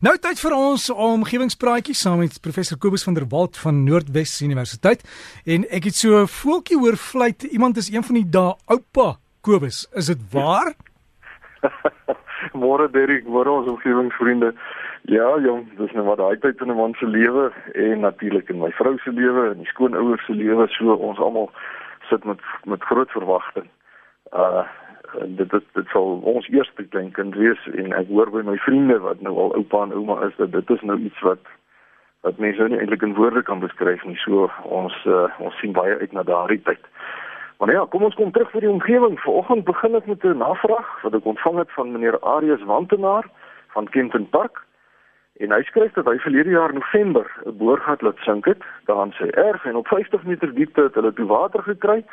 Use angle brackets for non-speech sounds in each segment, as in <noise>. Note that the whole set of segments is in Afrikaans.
Nou tyd vir ons omgewingspraatjie saam met professor Kobus van der Walt van Noordwes Universiteit. En ek het so 'n voeltjie hoor fluit iemand is een van die dae oupa Kobus. Is dit waar? <laughs> Môre Derek môre ons omgewingsvriende. Ja jong dis nou wat daai tyd in 'n man se lewe en natuurlik in my vrou se lewe en die skoonouers se lewe. So ons almal sit met met groot verwagting. Uh dit dit dit sal ons eerste kleinkind wees en ek hoor by my vriende wat nou al oupa en ouma is dat dit is nou iets wat wat mense nie eintlik in woorde kan beskryf nie. So ons uh, ons sien baie uit na daardie tyd. Maar ja, kom ons kom terug vir die omgewing. Vanoggend begin ek met 'n navraag wat ek ontvang het van meneer Arius Wantenaar van Kenton Park. En hy skryf dat hy verlede jaar November 'n boorgat laat sink het, daar aan sy erf en op 50 meter diepte het hulle toe water gekry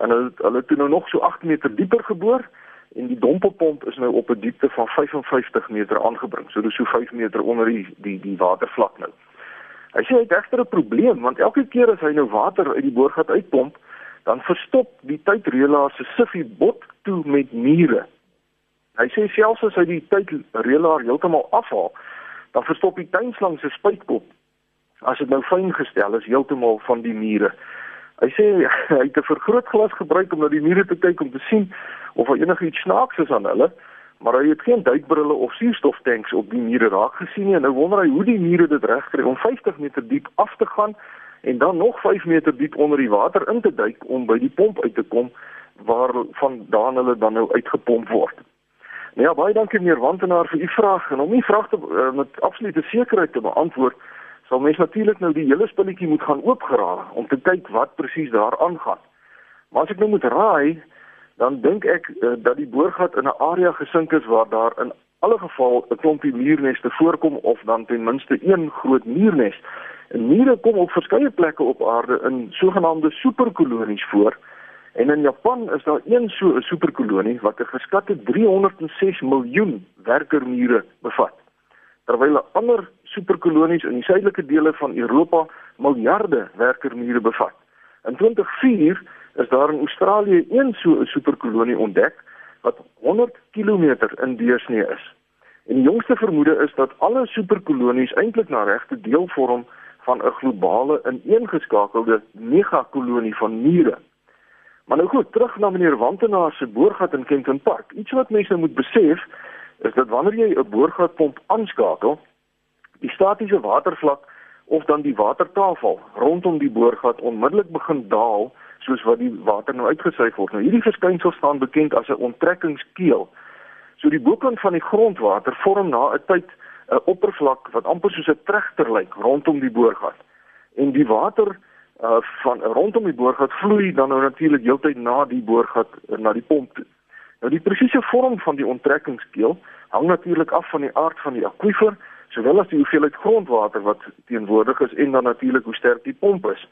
en hulle hulle toe nou nog so 8 meter dieper geboor en die dompelpomp is nou op 'n diepte van 55 meter aangebring. So dis so 5 meter onder die die die watervlak nou. Hy sê hy het egter 'n probleem want elke keer as hy nou water uit die boorgat uitpomp, dan verstop die tydreëlaar se siffie bot toe met mure. Hy sê selfs as hy die tydreëlaar heeltemal afhaal, dan verstop die tuinslang se spuitkop as dit nou fyn gestel is heeltemal van die mure. Hy sê <laughs> hy het 'n vergrootglas gebruik om na die mure te kyk om te sien of daar enigiets snaaks is aan hulle, maar hy het geen duikbrille of suurstoftanks op die mure raak gesien nie en nou wonder hy hoe die mure dit regkry om 50 meter diep af te gaan en dan nog 5 meter diep onder die water in te duik om by die pomp uit te kom waar vandaan hulle dan nou uitgepomp word. Nou ja, baie dankie meneer Wantenaar vir u vraag en om u vraag te uh, met absolute sekerheid te beantwoord sal mens natuurlik nou die hele spulletjie moet gaan oopgrawe om te kyk wat presies daar aangaan. Maar as ek nou moet raai, dan dink ek uh, dat die boorgat in 'n area gesink is waar daar in alle geval 'n klompie muurneste voorkom of dan ten minste een groot muurnes. En mure kom op verskeie plekke op aarde in sogenaamde superkolonies voor. En in Japan is daar een so 'n superkolonie wat 'n geskatte 306 miljoen werkermure bevat terwyl 'n ander superkolonies in die suidelike dele van Europa miljarde werkermure bevat. In 2004 is daar in Australië een so 'n superkolonie ontdek wat 100 km in deursnee is. En die jongste vermoede is dat alle superkolonies eintlik na regte deel vorm van 'n globale ineengeskakelde megakolonie van mure. Maar nou goed, terug na meneer Wantenaar se boorgat in Kenton Park. Iets wat mense moet besef is dat wanneer jy 'n boorgatpomp aanskakel, die statiese watervlak of dan die watertafel rondom die boorgat onmiddellik begin daal soos wat die water nou uitgesuig word. Nou hierdie verskynsel staan bekend as 'n onttrekkingskeel. So die bokant van die grondwater vorm na 'n tyd 'n oppervlak wat amper soos 'n trechter lyk rondom die boorgat. En die water uh van rondom die boorgat vloei dan nou natuurlik heeltyd na die boorgat na die pomp toe. Nou die presiese vorm van die onttrekkingskeel hang natuurlik af van die aard van die akwifer, sowel as die hoeveelheid grondwater wat teenwoordig is en dan natuurlik hoe sterk die pomp is.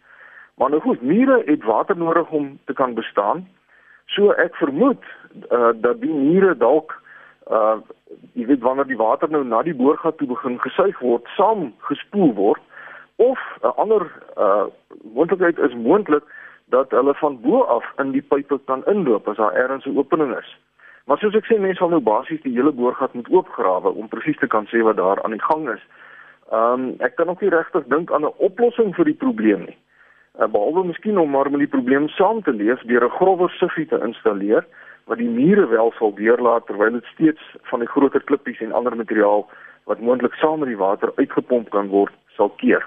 Maar nou goed, mure het water nodig om te kan bestaan. So ek vermoed uh, dat die mure dalk uh jy weet wanneer die water nou na die boorgat toe begin gesuig word, saam gespoel word of 'n ander uh moontlikheid is moontlik dat hulle van bo af in die pype kan inloop as daar ergens 'n opening is. Maar soos ek sê, mense sal nou basies die hele boorgat moet oopgrawe om presies te kan sê wat daar aan die gang is. Ehm um, ek kan ook nie regtig dink aan 'n oplossing vir die probleem nie. Uh, behalwe miskien om maar met die probleem saam te leef deur 'n grower siffie te installeer wat die mure wel sal deurlaat terwyl dit steeds van die groter klippies en ander materiaal wat moontlik saam met die water uitgepomp kan word, sal keer.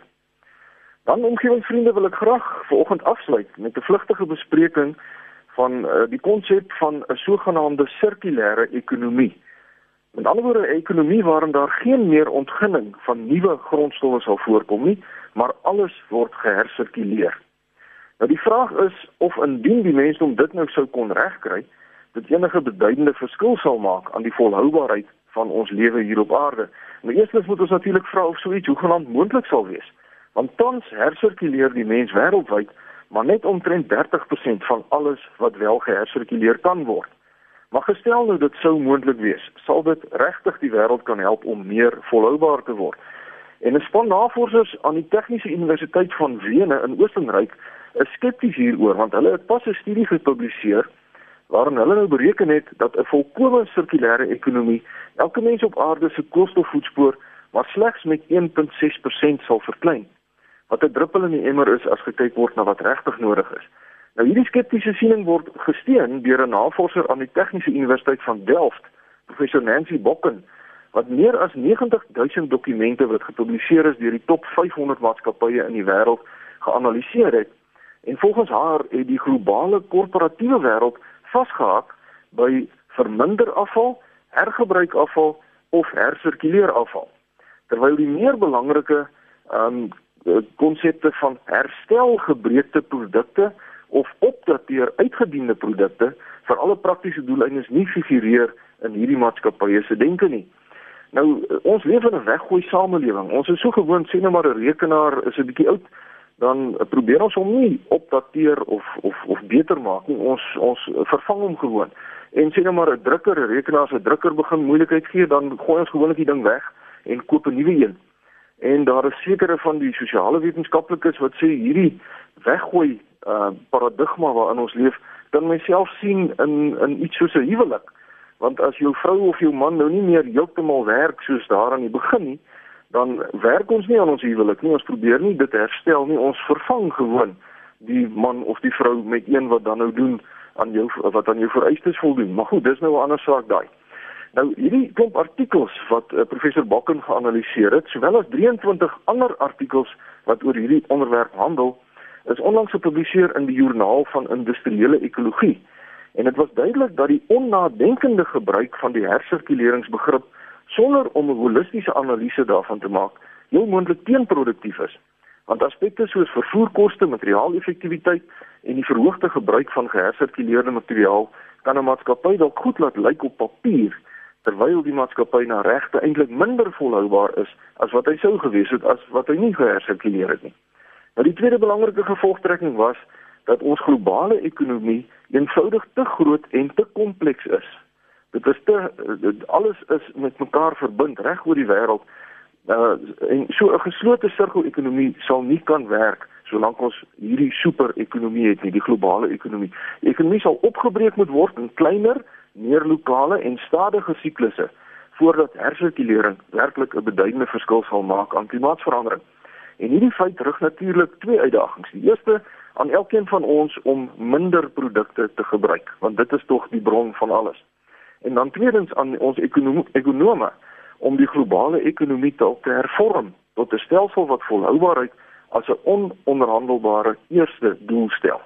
Dan omgewingsvriende wil ek graag vanoggend afsluit met 'n vlugtige bespreking van uh, die konsep van 'n sogenaamde sirkulêre ekonomie. Met ander woorde 'n ekonomie waarin daar geen meer ontginning van nuwe grondstowwe sal voorkom nie, maar alles word gehersirkuleer. Nou die vraag is of indien die mense om dit nou sou kon regkry, dit enige beduidende verskil sal maak aan die volhoubaarheid van ons lewe hier op aarde. Nou eerstens moet ons natuurlik vra of so iets hoegenaamd moontlik sal wees. Want tans hersirkuleer die mens wêreldwyd maar net omtrent 30% van alles wat wel gehersirkuleer kan word. Maar gestel nou dit sou moontlik wees, sal dit regtig die wêreld kan help om meer volhoubaar te word. En 'n span navorsers aan die Tegniese Universiteit van Wene in Oostenryk is skepties hieroor want hulle het pas 'n studie gepubliseer waarin hulle nou bereken het dat 'n volkomme sirkulêre ekonomie elke mens op aarde se koolstofvoetspoor maar slegs met 1.6% sal verklein. Wat 'n druppel in die emmer is as gekyk word na wat regtig nodig is. Nou hierdie skeptiese siening word gesteun deur 'n navorser aan die Tegniese Universiteit van Delft, professor Nancy Bokken, wat meer as 90000 dokumente wat gepubliseer is deur die top 500 maatskappye in die wêreld geanaliseer het. En volgens haar het die globale korporatiewe wêreld vasgehak by verminder afval, hergebruik afval of hersirkuleer afval. Terwyl die meer belangrike um konsepte van herstelgebreekte produkte of opdateer uitgediende produkte vir alle praktiese doeleindes nie figureer in hierdie maatskappye se denke nie. Nou ons leef in 'n weggooi samelewing. Ons is so gewoond sien nou maar 'n rekenaar is 'n bietjie oud dan probeer ons hom nie opdateer of of of beter maak nie. Ons ons vervang hom gewoon. En sien nou maar 'n drukker, 'n rekenaar se drukker begin moeilikheid gee, dan gooi ons gewoonlik die ding weg en koop 'n nuwe een. En daar is sekere van die sosiale wetenskaplikes wat sê hierdie weggooi uh paradigma waarin ons leef, dan myself sien in in iets soos 'n huwelik. Want as jou vrou of jou man nou nie meer heeltemal werk soos daar aan die begin nie, dan werk ons nie aan ons huwelik nie. Ons probeer nie dit herstel nie. Ons vervang gewoon die man of die vrou met een wat dan nou doen aan jou wat aan jou vereistes voldoen. Maar goed, dis nou 'n ander saak daai. Nou hierdie klomp artikels wat uh, professor Bakken geanaliseer het, sowel as 23 ander artikels wat oor hierdie onderwerp handel, is onlangs gepubliseer in die Joernaal van Industriële Ekologie. En dit was duidelik dat die onnadenkende gebruik van die hersirkuleringsbegrip sonder om 'n holistiese analise daarvan te maak, heel moontlik teenproduktief is. Want aspekte soos vervoerkoste, materiaaleffektiwiteit en die verhoogde gebruik van gehersirkuleerde materiaal kan 'n maatskappy dalk goed laat lyk op papier, terwyl die maatskappy na regte eintlik minder volhoubaar is as wat hy sou gewees het as wat hy nie gehersirkuleer het nie. Nou die tweede belangrike gevolgtrekking was dat ons globale ekonomie eenvoudig te groot en te kompleks is dit is te alles is met mekaar verbind reg oor die wêreld. Uh en so 'n geslote sirkel-ekonomie sal nie kan werk solank ons hierdie super-ekonomie het nie, die globale ekonomie. Die ekonomie sal opgebreek moet word in kleiner, meer lokale en stadige siklusse voordat hersirkulering werklik 'n beduidende verskil sal maak aan klimaatsverandering. En hierdie feit rig natuurlik twee uitdagings. Die eerste aan elkeen van ons om minder produkte te gebruik, want dit is tog die bron van alles en dan tweedens aan ons ekonomie om die globale ekonomie te hervorm tot 'n stelsel wat volhoubaarheid as 'n ononderhandelbare eerste doel stel.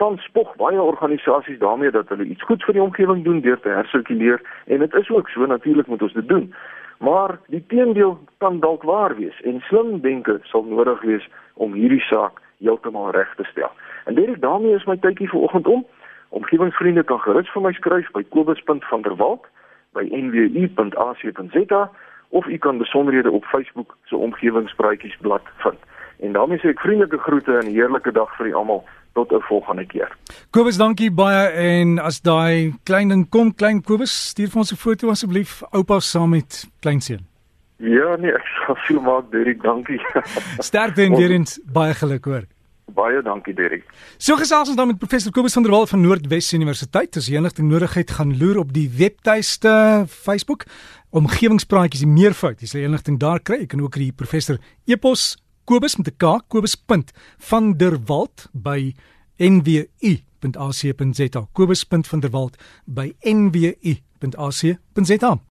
Dan spog baie organisasies daarmee dat hulle iets goeds vir die omgewing doen deur te hersirkuleer en dit is ook so natuurlik moet ons dit doen. Maar die teendeel kan dalk waar wees en slim denke sal nodig wees om hierdie saak heeltemal reg te stel. En dit daarmee is my tydjie vir oggend om. Omgewingsvriende kan gerus vir my skryf by kobus.vanderwalt by nwu.ac.za of u kan besonderhede op Facebook se omgewingspraatjiesblad vind. En daarmee sê ek vriendelike groete en 'n heerlike dag vir julle almal tot 'n volgende keer. Kobus, dankie baie en as daai klein ding kom, klein Kobus, stuur vir ons 'n foto asseblief, oupa saam met kleinseun. Ja nee, ek sal sien maar Derek, dankie. <laughs> Sterkte en weer eens baie geluk hoor. Baie dankie Derek. So gesels ons dan met professor Kobus van der Walt van Noordwes Universiteit. As jy enigste nodigheid gaan loer op die webtuiste Facebook omgewingspraatjies die meervoud. Jy sal enigting daar kry. Jy kan ook die professor epos Kobus met 'n K Kobus. van der Walt by nwu.ac.za. Kobus.van der Walt by nwu.ac.za.